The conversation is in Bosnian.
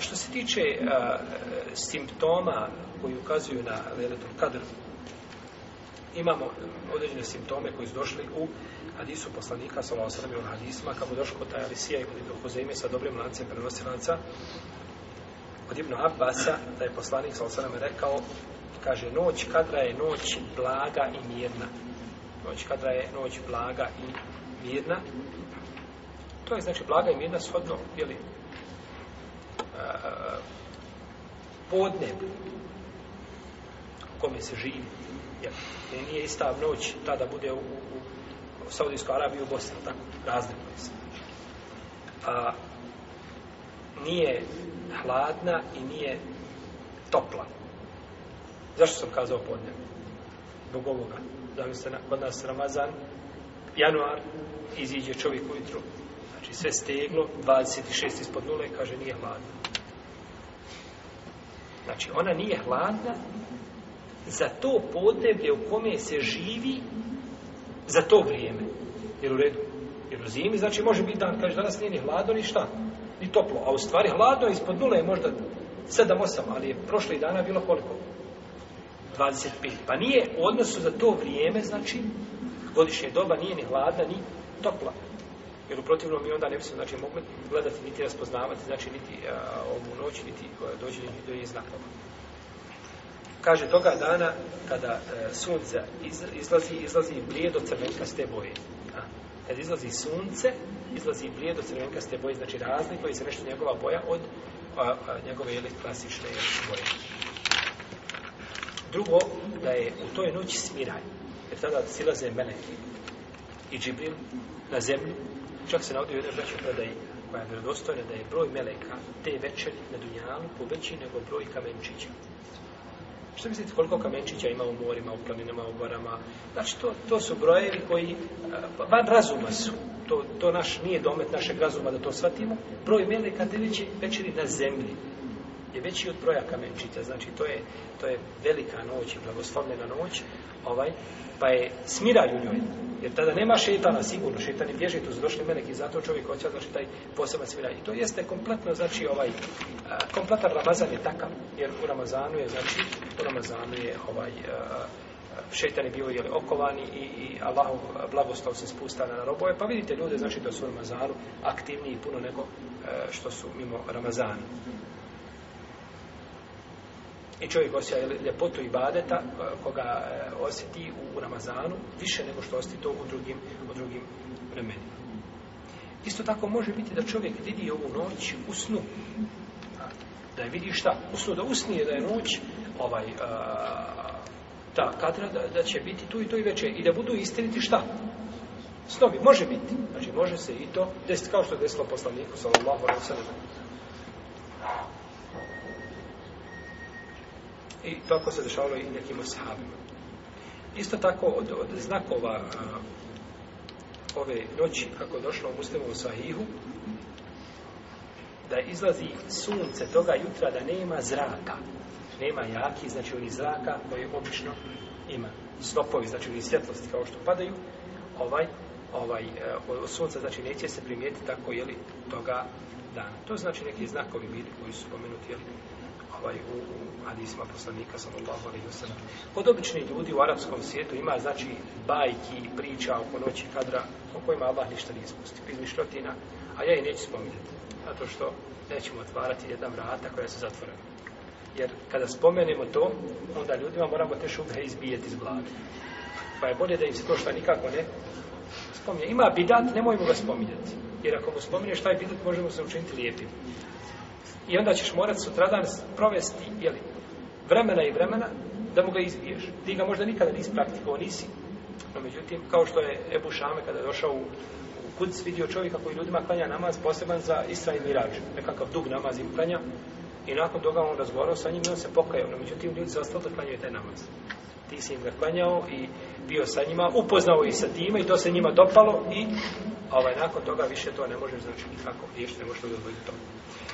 što se tiče a, simptoma koji ukazuju na veletom kadru, imamo određene simptome koji su došli u hadisu poslanika, sa ovo sredbio na hadisima, kako došli kod taj Alisija i kod Ibn Huzeime sa dobrim lancem prenosi lanca, kod Ibn Abbasa, da je poslanik sa ovo rekao, kaže, noć kadra je noć blaga i mirna. Noć kadra je noć blaga i mirna. To je znači blaga i mirna shodno, jeli, podneb u kome se živi jer nije ista noć tada bude u, u, u Saudijskoj Arabiji u Bosni tako razlikuje se a nije hladna i nije topla zašto sam kazao podneb zbog ovoga zavisno na, kod nas Ramazan januar iziđe čovjek ujutru znači sve steglo 26 ispod nule kaže nije hladno Znači, ona nije hladna za to podneblje u kome se živi za to vrijeme. Jer u redu, jer u zimi, znači može biti dan, kaže, danas nije ni hladno, ni šta, ni toplo. A u stvari, hladno je ispod nula je možda 7-8, ali je prošle dana bilo koliko? 25. Pa nije u odnosu za to vrijeme, znači, godišnje doba nije ni hladna, ni topla jer u protivnom mi onda ne bismo znači, mogli gledati, niti raspoznavati, znači niti a, ovu noć, niti e, dođe do njih znakova. Kaže, toga dana kada e, sunce iz, izlazi, izlazi blije do crvenka ste boje. A, kad izlazi sunce, izlazi blije do crvenka ste boje, znači razliko i se nešto njegova boja od a, a, njegove jeli, klasične boje. Drugo, da je u toj noći smiraj, jer tada silaze meleki i džibril na zemlju, Čak se navodio jedan večer da je, koja je vjerodostojna, da je broj meleka te večeri na Dunjalu poveći nego broj kamenčića. Što mislite koliko kamenčića ima u morima, u planinama, u gorama? Znači, to, to su brojevi koji van razuma su. To, to naš nije domet našeg razuma da to shvatimo. Broj meleka te veći večeri na zemlji je veći od broja kamenčića. Znači, to je, to je velika noć, blagoslovljena noć, ovaj, pa je smiraju njoj. Jer tada nema šeitana, sigurno, šeitani bježe, tu su došli menek i zato čovjek hoće, znači, taj poseban smiraj. I to jeste kompletno, znači, ovaj, a, kompletan Ramazan je takav, jer u Ramazanu je, znači, u Ramazanu je, ovaj, a, šeitan je bio jeli, okovani i, i Allah blagostav se spusta na robove. Pa vidite ljude, znači da su u Ramazanu aktivniji puno nego e, što su mimo Ramazanu. I čovjek osjeća ljepotu i badeta e, koga e, osjeti u Ramazanu više nego što osjeti to u drugim, u drugim vremenima. Isto tako može biti da čovjek vidi ovu noć u snu. Da je vidi šta? U snu, da usnije da je noć ovaj, a, e, ta kadra da, da će biti tu i to i veće. I da budu istiniti šta? Snovi. Može biti. Znači, može se i to desiti kao što je desilo poslaniku sallallahu alaihi sallam. I tako se dešavalo i nekim ashabima. Isto tako od, od znakova a, ove noći, kako je došlo u Muslimovu sahihu, da izlazi sunce toga jutra da nema zraka. Nema jaki, znači oni zraka koje obično ima. Snopovi, znači oni svjetlosti kao što padaju, ovaj, ovaj, e, sunce, znači neće se primijeti tako, jeli, toga dana. To znači neki znakovi bili koji su pomenuti, jeli, ovaj, u, u hadisima poslanika sallallahu alaihi wa sallam. Od običnih ljudi u arapskom svijetu ima, znači, bajki i priča oko noći kadra o kojima Allah ništa nije spustio. Izmišljotina, a ja i neću spominjati. Zato što nećemo otvarati jedna vrata koja se zatvorena. Jer kada spomenemo to, onda ljudima moramo te šubhe izbijeti iz glavi. Pa je bolje da im se to što nikako ne spominje. Ima bidat, nemojmo ga spominjati. Jer ako mu spominješ taj bidat, možemo se učiniti lijepim. I onda ćeš morati sutradan provesti jeli, vremena i vremena da mu ga izbiješ. Ti ga možda nikada nisi praktikovao, nisi. No, međutim, kao što je Ebu Šame kada je došao u, u kuc, vidio čovjeka koji ljudima klanja namaz poseban za Isra i Mirač. Nekakav dug namaz im klanja. I nakon toga on razgovarao sa njim i on se pokajao. No, međutim, ljudi se ostalo da klanjaju taj namaz. Ti si im ga klanjao i bio sa njima, upoznao i sa time i to se njima dopalo i ovaj, nakon toga više to ne možeš znači nikako. Ništa ne možeš to.